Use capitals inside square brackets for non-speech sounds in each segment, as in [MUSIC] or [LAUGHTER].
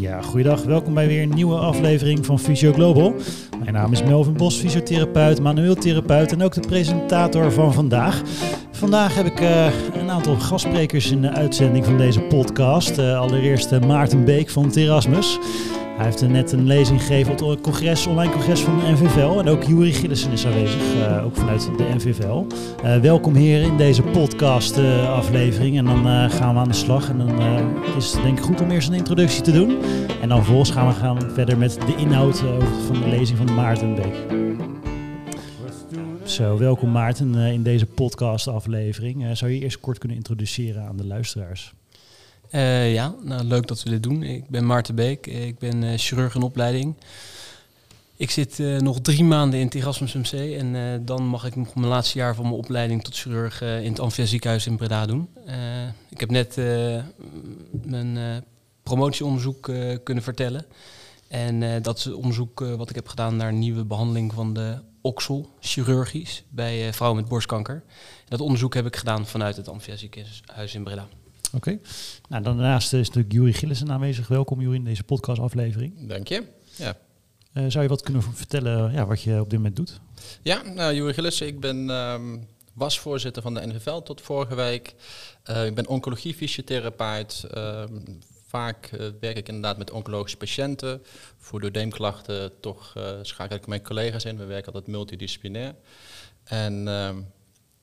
Ja, goeiedag. Welkom bij weer een nieuwe aflevering van Fysio Global. Mijn naam is Melvin Bos, fysiotherapeut, manueel therapeut en ook de presentator van vandaag. Vandaag heb ik uh, een aantal gastsprekers in de uitzending van deze podcast. Uh, allereerst uh, Maarten Beek van Terasmus. Hij heeft net een lezing gegeven op het congres, online congres van de NVVL. En ook Juri Gillissen is aanwezig, uh, ook vanuit de NVVL. Uh, welkom heren in deze podcast uh, aflevering. En dan gaan we aan de slag. En dan is het denk ik goed om eerst een introductie te doen. En dan vervolgens gaan we gaan verder met de inhoud van de lezing van Maarten Beek. Zo, welkom Maarten in deze podcast aflevering. zou je eerst kort kunnen introduceren aan de luisteraars? Uh, ja, nou, leuk dat we dit doen. Ik ben Maarten Beek, ik ben uh, chirurg in opleiding. Ik zit uh, nog drie maanden in het Erasmus MC en dan mag ik nog mijn laatste jaar van mijn opleiding tot chirurg in het Amphia ziekenhuis in Breda doen. ik heb net mijn promotieonderzoek kunnen vertellen. En dat is onderzoek wat ik heb gedaan naar nieuwe behandeling van de oksel, chirurgisch, bij vrouwen met borstkanker. dat onderzoek heb ik gedaan vanuit het Amphia ziekenhuis in Breda. Oké. Okay. Nou, daarnaast is natuurlijk Juri Gillissen aanwezig. Welkom Juri in deze podcastaflevering. Dank je. Ja. Uh, zou je wat kunnen vertellen ja, wat je op dit moment doet? Ja, nou, Juri Gillissen, ik ben um, was voorzitter van de NVVL tot vorige week. Uh, ik ben oncologie-fysiotherapeut. Uh, vaak uh, werk ik inderdaad met oncologische patiënten. Voor doordeemklachten toch schakel ik mijn collega's in. We werken altijd multidisciplinair. En ehm,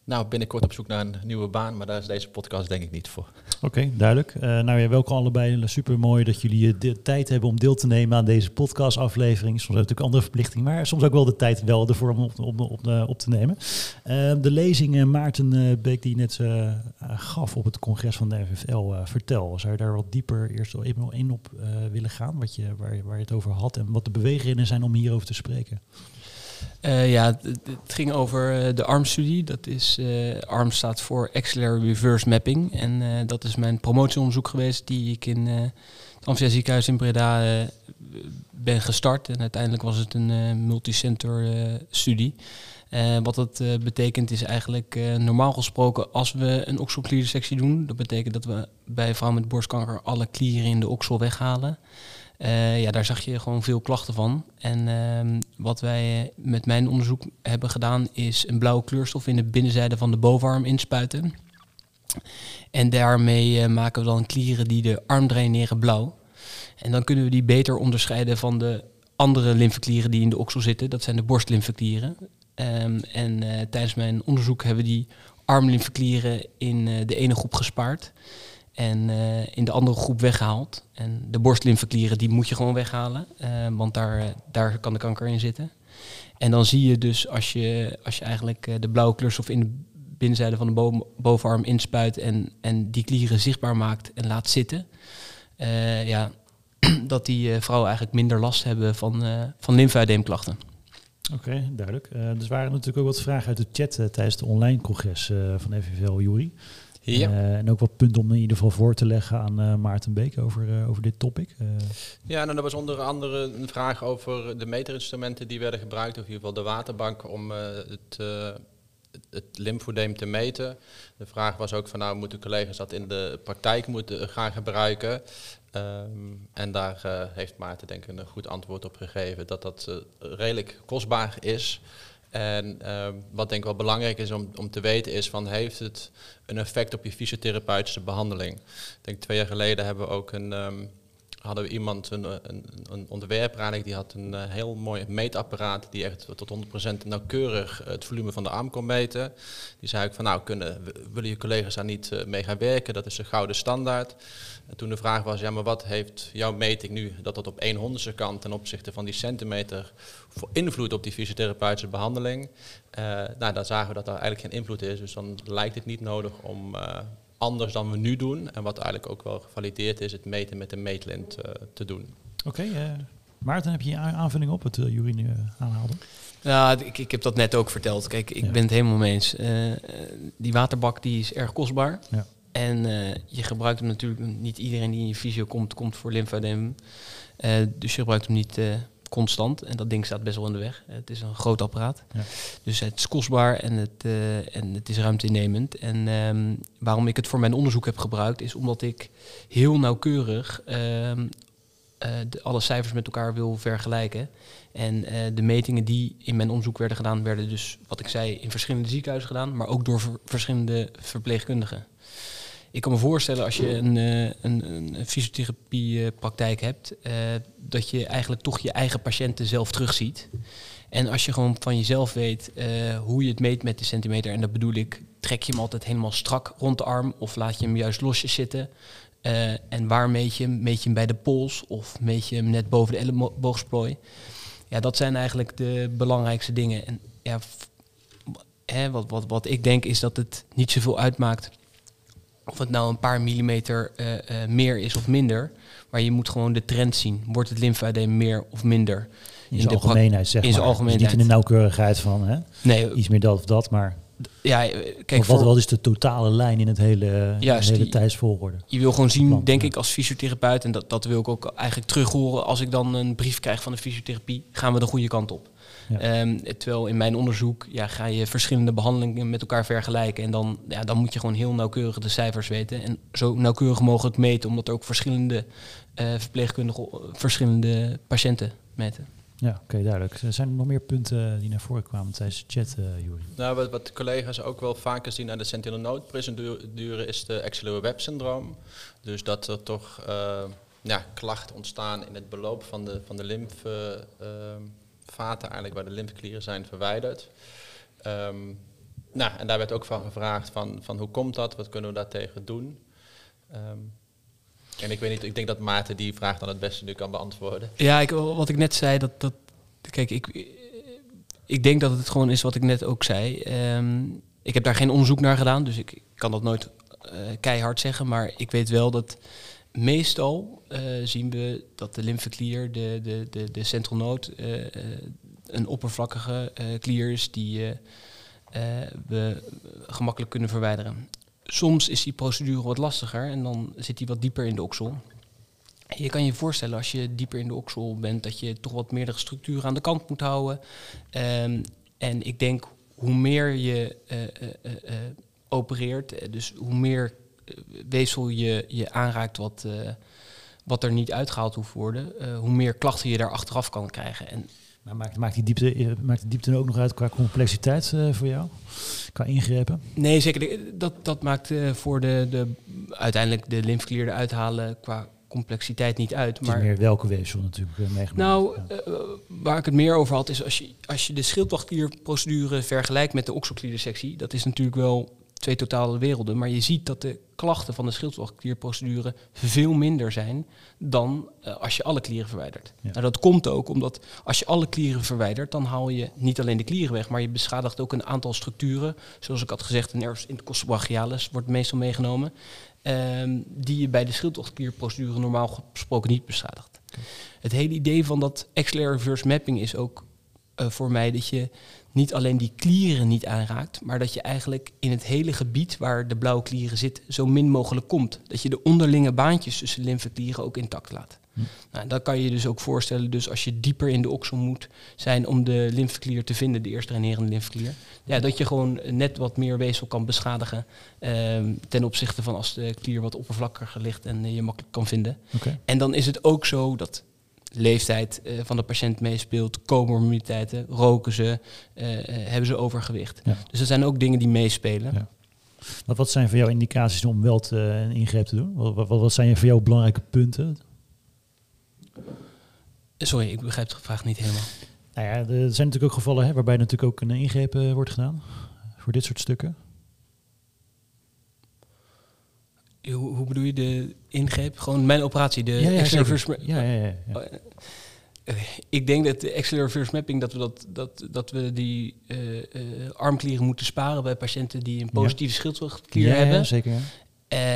nou, binnenkort op zoek naar een nieuwe baan, maar daar is deze podcast denk ik niet voor. Oké, duidelijk. Uh, nou ja, welkom allebei. Super mooi dat jullie de tijd hebben om deel te nemen aan deze podcastaflevering. Soms natuurlijk andere verplichtingen, maar soms ook wel de tijd wel ervoor om op, op, op, te nemen. Uh, de lezing Maarten Beek die net gaf op het congres van de NVFL, vertel. Zou je daar wat dieper eerst even in op willen gaan, wat je, waar, waar je het over had en wat de beweegredenen zijn om hierover te spreken? Uh, ja, het, ging over uh, de ARM-studie. Dat is, uh, ARM staat voor Axillary Reverse Mapping. En dat is mijn promotieonderzoek geweest die ik in het Amphia ziekenhuis in Breda ben gestart. En uiteindelijk was het een multicenter studie. wat dat betekent is eigenlijk normaal gesproken als we een okselklierensectie doen. Dat betekent dat we bij vrouwen met borstkanker alle klieren in de oksel weghalen. Ja, daar zag je gewoon veel klachten van. En uh, wat wij met mijn onderzoek hebben gedaan, is een blauwe kleurstof in de binnenzijde van de bovenarm inspuiten. En daarmee uh, maken we dan klieren die de arm draineren blauw. En dan kunnen we die beter onderscheiden van de andere lymfeklieren die in de oksel zitten. Dat zijn de borstlymfeklieren. Um, en uh, tijdens mijn onderzoek hebben we die armlymfeklieren in de ene groep gespaard. En uh, in de andere groep weggehaald. En de borstlymfeklieren die moet je gewoon weghalen, uh, want daar, daar kan de kanker in zitten. En dan zie je dus als je, als je eigenlijk de blauwe kleurstof in de binnenzijde van de bo bovenarm inspuit en, en die klieren zichtbaar maakt en laat zitten, ja, [CLEARS THROAT] dat die vrouwen eigenlijk minder last hebben van, van lymfedeemklachten. Oké, duidelijk. dus waren natuurlijk ook wat vragen uit de chat tijdens de online congres van FVL Jury. Ja. Uh, en ook wat punten om in ieder geval voor te leggen aan uh, Maarten Beek over, uh, over dit topic. Ja, nou, er was onder andere een vraag over de meterinstrumenten die werden gebruikt, of in ieder geval de waterbank, om het, het lymfodeem te meten. De vraag was ook van, nou, moeten collega's dat in de praktijk moeten gaan gebruiken? Um, en daar heeft Maarten denk ik een goed antwoord op gegeven, dat dat redelijk kostbaar is. En uh, wat denk ik wel belangrijk is om, om te weten is van heeft het een effect op je fysiotherapeutische behandeling. Ik denk twee jaar geleden hebben we ook een, um, hadden we iemand, een, een, een ontwerper eigenlijk, die had een uh, heel mooi meetapparaat die echt tot 100% nauwkeurig het volume van de arm kon meten. Die zei ik van nou, kunnen, willen je collega's daar niet uh, mee gaan werken? Dat is de gouden standaard. En toen de vraag was, ja maar wat heeft jouw meting nu, dat dat op 1 honderdste kant ten opzichte van die centimeter voor invloed op die fysiotherapeutische behandeling? Nou, dan zagen we dat daar eigenlijk geen invloed is. Dus dan lijkt het niet nodig om anders dan we nu doen. En wat eigenlijk ook wel gevalideerd is, het meten met de meetlint uh, te doen. Oké, okay, uh, Maarten, heb je aanvulling op het uh, Jury nu aanhaalde? Ja, ik, ik heb dat net ook verteld. Kijk, ik ja. ben het helemaal mee eens. die waterbak die is erg kostbaar. Ja. En je gebruikt hem natuurlijk niet iedereen die in je fysio komt, komt voor lymfadeem. dus je gebruikt hem niet constant. En dat ding staat best wel in de weg. Het is een groot apparaat. Ja. Dus het is kostbaar en het, eh, en het is ruimteinnemend. En ehm, waarom ik het voor mijn onderzoek heb gebruikt, is omdat ik heel nauwkeurig ehm, eh, de, alle cijfers met elkaar wil vergelijken. En eh, de metingen die in mijn onderzoek werden gedaan, werden dus, wat ik zei, in verschillende ziekenhuizen gedaan, maar ook door ver- verschillende verpleegkundigen. Ik kan me voorstellen als je een, eh, een, een fysiotherapiepraktijk hebt, eh, dat je eigenlijk toch je eigen patiënten zelf terugziet. En als je gewoon van jezelf weet eh, hoe je het meet met de centimeter, en dat bedoel ik, trek je hem altijd helemaal strak rond de arm of laat je hem juist losjes zitten. Eh, en waar meet je hem? Meet je hem bij de pols of meet je hem net boven de elleboogsprooi? Ja, dat zijn eigenlijk de belangrijkste dingen. En ja, hè, wat, wat, wat ik denk is dat het niet zoveel uitmaakt of het nou een paar millimeter eh, eh, meer is of minder. Maar je moet gewoon de trend zien. Wordt het lymfadeem meer of minder? In In zijn de algemeenheid, zeg in maar. Dus algemeenheid. niet in de nauwkeurigheid van hè, Nee, iets meer dat of dat, maar ja, eh, kijk, wat, wat is de totale lijn in het hele, Juist, tijdsvolgorde? je wil gewoon zien, plan, denk ja. ik, als fysiotherapeut, en dat, dat wil ik ook eigenlijk terug horen als ik dan een brief krijg van de fysiotherapie, gaan we de goede kant op. Ja. Ehm, terwijl in mijn onderzoek ja, ga je verschillende behandelingen met elkaar vergelijken. En dan, ja, dan moet je gewoon heel nauwkeurig de cijfers weten. En zo nauwkeurig mogelijk meten, omdat er ook verschillende eh, verpleegkundigen eh, verschillende patiënten meten. Ja, oké, duidelijk. Zijn er nog meer punten die naar voren kwamen tijdens de chat, eh Juri? Nou, wat, wat collega's ook wel vaker zien aan de sentinel node procedure is de axillary web syndroom. Dus dat er toch eh, ja, klachten ontstaan in het beloop van de, van de lymfevaten, eigenlijk waar de lymfeklieren zijn verwijderd. Ehm, nou, en daar werd ook van gevraagd van, van hoe komt dat, wat kunnen we daartegen doen. Ehm, en ik weet niet, ik denk dat Maarten die vraag dan het beste nu kan beantwoorden. Ja, ik, wat ik net zei, dat, dat kijk, ik, ik denk dat het gewoon is wat ik net ook zei. Ehm, ik heb daar geen onderzoek naar gedaan, dus ik kan dat nooit eh, keihard zeggen. Maar ik weet wel dat meestal eh, zien we dat de lymfeklier, de, de, de, de central node, eh, eh, een oppervlakkige klier is die we gemakkelijk kunnen verwijderen. Soms is die procedure wat lastiger en dan zit die wat dieper in de oksel. Je kan je voorstellen als je dieper in de oksel bent dat je toch wat meerdere structuren aan de kant moet houden. Ehm, en ik denk hoe meer je opereert, dus hoe meer weefsel je, je aanraakt wat, eh, wat er niet uitgehaald hoeft worden, eh, hoe meer klachten je daar achteraf kan krijgen. En Maar maakt, maakt, die diepte, eh, maakt die diepte ook nog uit qua complexiteit voor jou? Qua ingrepen? Nee, zeker. Dat, dat maakt voor de, de, uiteindelijk de lymfeklier eruit halen qua complexiteit niet uit. Het Maar meer welke weefsel natuurlijk eh, meegenomen. Nou, waar ik het meer over had, is als je, als je de schildklierprocedure vergelijkt met de okselkliersectie, dat is natuurlijk wel twee totale werelden, maar je ziet dat de klachten van de schildklierprocedure veel minder zijn dan eh, als je alle klieren verwijdert. Ja. Nou, dat komt ook omdat als je alle klieren verwijdert, dan haal je niet alleen de klieren weg, maar je beschadigt ook een aantal structuren. Zoals ik had gezegd, de nervus intercostal brachialis wordt meestal meegenomen, ehm, die je bij de schildklierprocedure normaal gesproken niet beschadigt. Het hele idee van dat axillary reverse mapping is ook eh, voor mij dat je niet alleen die klieren niet aanraakt, maar dat je eigenlijk in het hele gebied waar de blauwe klieren zitten zo min mogelijk komt. Dat je de onderlinge baantjes tussen lymfeklieren ook intact laat. Hm. Nou, dat kan je dus ook voorstellen, dus als je dieper in de oksel moet zijn om de lymfeklier te vinden, de eerste reinerende lymfeklier, ja, dat je gewoon net wat meer weefsel kan beschadigen ehm, ten opzichte van als de klier wat oppervlakkiger ligt en je makkelijk kan vinden. En dan is het ook zo dat leeftijd eh, van de patiënt meespeelt, comorbiditeiten, roken ze, eh, eh, hebben ze overgewicht. Ja. Dus dat zijn ook dingen die meespelen. Ja. Wat, wat zijn voor jou indicaties om wel te, een ingreep te doen? Wat, wat, wat zijn voor jou belangrijke punten? Sorry, ik begrijp de vraag niet helemaal. Nou ja, er zijn natuurlijk ook gevallen hè, waarbij natuurlijk ook een ingreep wordt gedaan. Voor dit soort stukken. Hoe, hoe bedoel je de ingreep? Gewoon mijn operatie, de ja, ja, reverse ja, ja, ja, ja. Eh, Ik denk dat de axillary reverse mapping, dat we, dat, dat, dat we die eh, eh, armklieren moeten sparen bij patiënten die een positieve ja, hebben. zeker. Ja.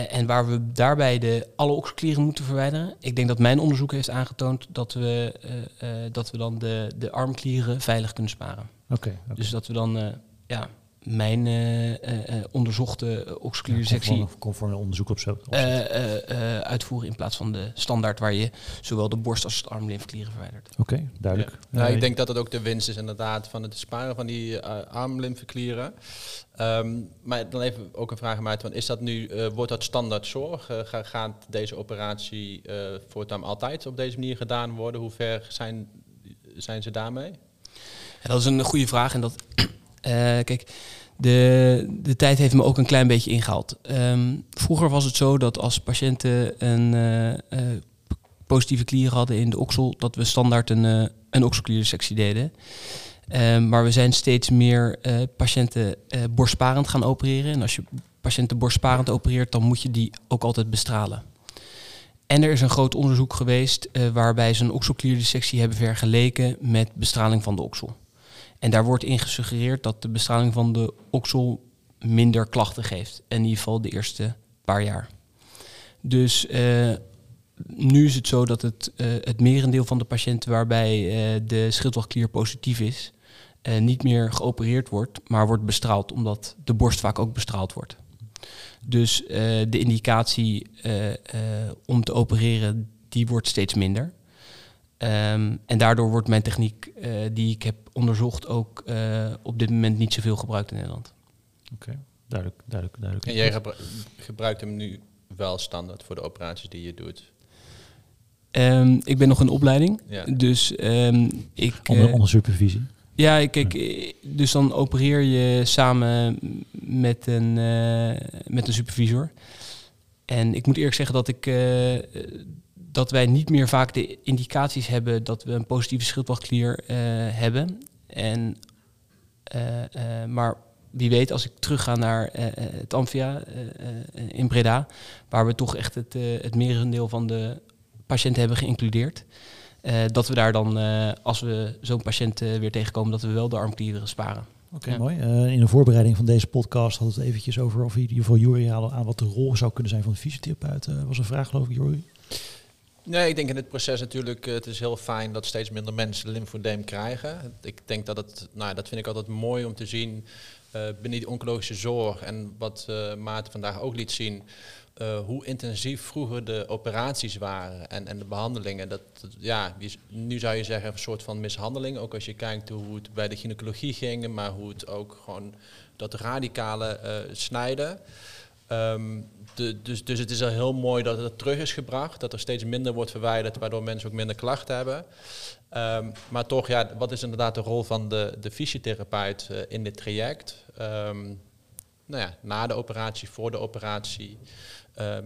En waar we daarbij de alle okselklieren moeten verwijderen. Ik denk dat mijn onderzoek heeft aangetoond dat we, dat we dan de, de armklieren veilig kunnen sparen. Oké. Dus dat we dan ja, mijn uh, onderzochte oxocliere sectie conform, conform onderzoek op zo uitvoeren in plaats van de standaard waar je zowel de borst als de armlymfeklieren verwijdert. Oké, duidelijk. Ja. Nou, ik denk dat het ook de winst is inderdaad van het sparen van die armlymfeklieren. Um, maar dan even ook een vraag aan mij, is dat nu, wordt dat standaard zorg? gaat deze operatie voortaan altijd op deze manier gedaan worden? Hoe ver zijn, zijn ze daarmee? Ja, dat is een goede vraag en dat kijk, de, de tijd heeft me ook een klein beetje ingehaald. Um, vroeger was het zo dat als patiënten een uh, uh, positieve klier hadden in de oksel, dat we standaard een, uh, een okselklierensectie deden. Um, maar we zijn steeds meer patiënten borstsparend gaan opereren. En als je patiënten borstsparend opereert, dan moet je die ook altijd bestralen. En er is een groot onderzoek geweest waarbij ze een okselklierensectie hebben vergeleken met bestraling van de oksel. En daar wordt in gesuggereerd dat de bestraling van de oksel minder klachten geeft. In ieder geval de eerste paar jaar. Dus uh, nu is het zo dat het, uh, het merendeel van de patiënten waarbij uh, de schildwachtklier positief is, niet meer geopereerd wordt, maar wordt bestraald, omdat de borst vaak ook bestraald wordt. Dus de indicatie om te opereren, die wordt steeds minder. Um, en daardoor wordt mijn techniek uh, die ik heb onderzocht ook uh, op dit moment niet zoveel gebruikt in Nederland. Oké, okay. duidelijk, duidelijk, duidelijk. En jij gebru gebruikt hem nu wel standaard voor de operaties die je doet? Um, ik ben nog in opleiding, ja. dus um, ik... Onder, uh, onder supervisie? Ja, ik, ik, dus dan opereer je samen met een, met een supervisor. En ik moet eerlijk zeggen dat ik dat wij niet meer vaak de indicaties hebben dat we een positieve schildwachtklier uh, hebben. En, uh, uh, maar wie weet, als ik terug ga naar het Amphia in Breda, waar we toch echt het, het merendeel van de patiënten hebben geïncludeerd. dat we daar dan, als we zo'n patiënt weer tegenkomen, dat we wel de armklieren sparen. Oké, okay, ja. mooi. Uh, in de voorbereiding van deze podcast had het eventjes over of in ieder geval Jury aan wat de rol zou kunnen zijn van de fysiotherapeut. Uh, was een vraag geloof ik, Jury. Nee, ik denk in het proces natuurlijk, het is heel fijn dat steeds minder mensen lymfodeem krijgen. Ik denk dat het, nou dat vind ik altijd mooi om te zien uh, binnen die oncologische zorg en wat uh, Maarten vandaag ook liet zien. Hoe intensief vroeger de operaties waren en, en de behandelingen. Dat, dat, ja, nu zou je zeggen een soort van mishandeling. Ook als je kijkt hoe het bij de gynaecologie ging, maar hoe het ook gewoon dat radicale snijden. De, dus, dus het is al heel mooi dat het terug is gebracht, dat er steeds minder wordt verwijderd, waardoor mensen ook minder klachten hebben. Um, maar toch, ja, wat is inderdaad de rol van de, de fysiotherapeut uh, in dit traject? Um, nou ja, na de operatie, voor de operatie.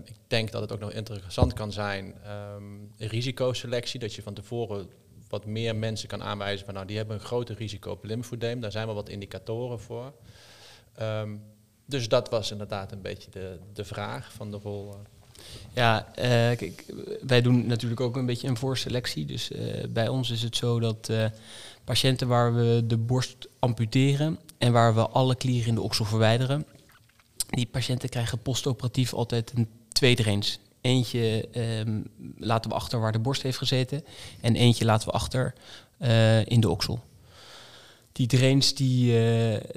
Ik denk dat het ook nog interessant kan zijn, risicoselectie, dat je van tevoren wat meer mensen kan aanwijzen van nou, die hebben een groter risico op lymfodeem. Daar zijn wel wat indicatoren voor. Dus dat was inderdaad een beetje de, de vraag van de rol. Eh. Ja, uh, kijk, wij doen natuurlijk ook een beetje een voorselectie. Dus uh, bij ons is het zo dat patiënten waar we de borst amputeren en waar we alle klieren in de oksel verwijderen, die patiënten krijgen postoperatief altijd een twee drains. Eentje um, laten we achter waar de borst heeft gezeten en eentje laten we achter in de oksel. Die drains die,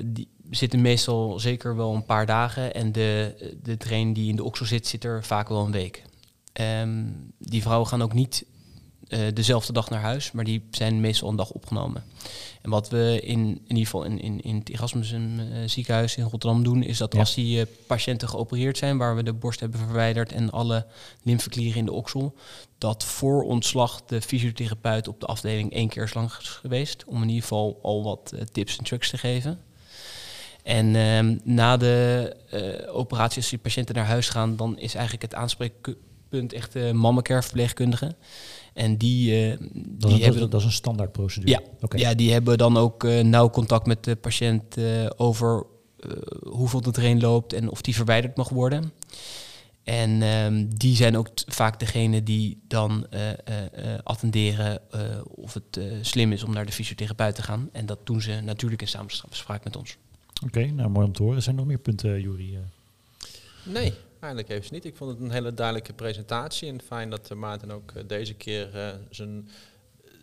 die, zitten meestal zeker wel een paar dagen. En de, de train die in de oksel zit, zit er vaak wel een week. Um, die vrouwen gaan ook niet uh, dezelfde dag naar huis, maar die zijn meestal een dag opgenomen. En wat we in, in ieder geval in, in, in het Erasmus uh, ziekenhuis in Rotterdam doen, is dat ja. als die uh, patiënten geopereerd zijn, waar we de borst hebben verwijderd en alle lymfeklieren in de oksel, dat voor ontslag de fysiotherapeut op de afdeling één keer is langs geweest, om in ieder geval al wat tips en tricks te geven. En um, na de uh, operatie, als die patiënten naar huis gaan, dan is eigenlijk het aanspreekpunt echt de uh, verpleegkundige. En die, uh, dat, die hebben... Dat is een standaardprocedure? Ja, okay. ja, die hebben dan ook uh, nauw contact met de patiënt uh, over hoeveel de train loopt en of die verwijderd mag worden. En um, die zijn ook vaak degene die dan attenderen of het slim is om naar de fysiotherapeut te gaan. En dat doen ze natuurlijk in samenspraak met ons. Oké, okay, nou mooi om te horen. Zijn er nog meer punten, Jury? Nee, eigenlijk even niet. Ik vond het een hele duidelijke presentatie. En fijn dat uh, Maarten ook deze keer zijn,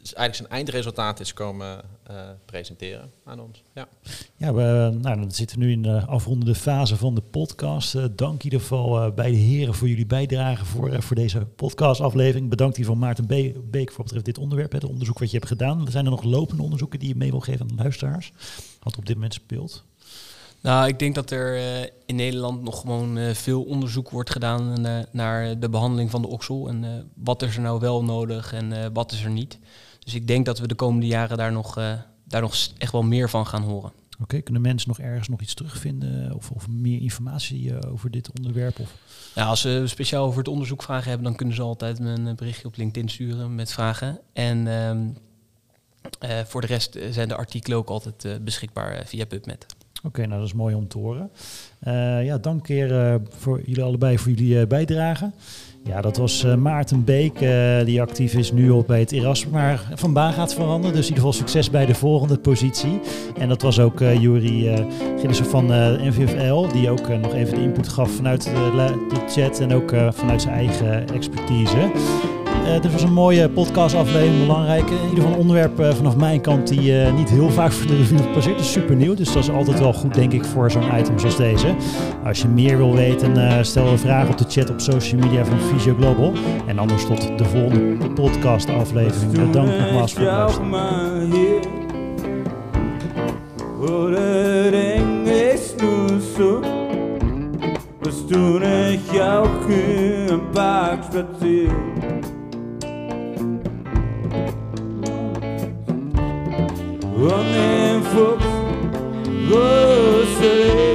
eigenlijk zijn eindresultaat is komen uh, presenteren aan ons. Ja, ja we, nou, dan zitten we nu in de afrondende fase van de podcast. Uh, dank in ieder geval uh, bij de heren voor jullie bijdrage voor, voor deze podcastaflevering. Bedankt hier van Maarten Be Beek voor betreft dit onderwerp, het onderzoek wat je hebt gedaan. Zijn er nog lopende onderzoeken die je mee wil geven aan de luisteraars? Wat op dit moment speelt? Nou, ik denk dat er in Nederland nog gewoon veel onderzoek wordt gedaan naar de behandeling van de oksel. En wat is er nou wel nodig en wat is er niet. Dus ik denk dat we de komende jaren daar nog, daar nog echt wel meer van gaan horen. Oké, kunnen mensen nog ergens nog iets terugvinden of, of meer informatie over dit onderwerp? Of? Ja, als ze speciaal over het onderzoek vragen hebben, dan kunnen ze altijd een berichtje op LinkedIn sturen met vragen. En um, uh, voor de rest zijn de artikelen ook altijd beschikbaar via PubMed. Oké, nou dat is mooi om te horen. ja, dank keer voor jullie allebei voor jullie bijdrage. Ja, dat was uh, Maarten Beek, uh, die actief is nu op bij het Erasmus, maar van baan gaat veranderen. Dus in ieder geval succes bij de volgende positie. En dat was ook uh, Juri uh, van NVFL, die ook nog even de input gaf vanuit de chat en ook vanuit zijn eigen expertise. Uh, dit was een mooie podcastaflevering, belangrijk. In ieder geval een onderwerp uh, vanaf mijn kant die uh, niet heel vaak voor de revue passeert. Is super nieuw, dus dat is altijd wel goed denk ik voor zo'n item zoals deze. Als je meer wil weten, stel een vraag op de chat op social media van Visio Global. En anders tot de volgende podcastaflevering. Dank nogmaals voor het luisteren. Dus toen ik jou een spazier running for the city.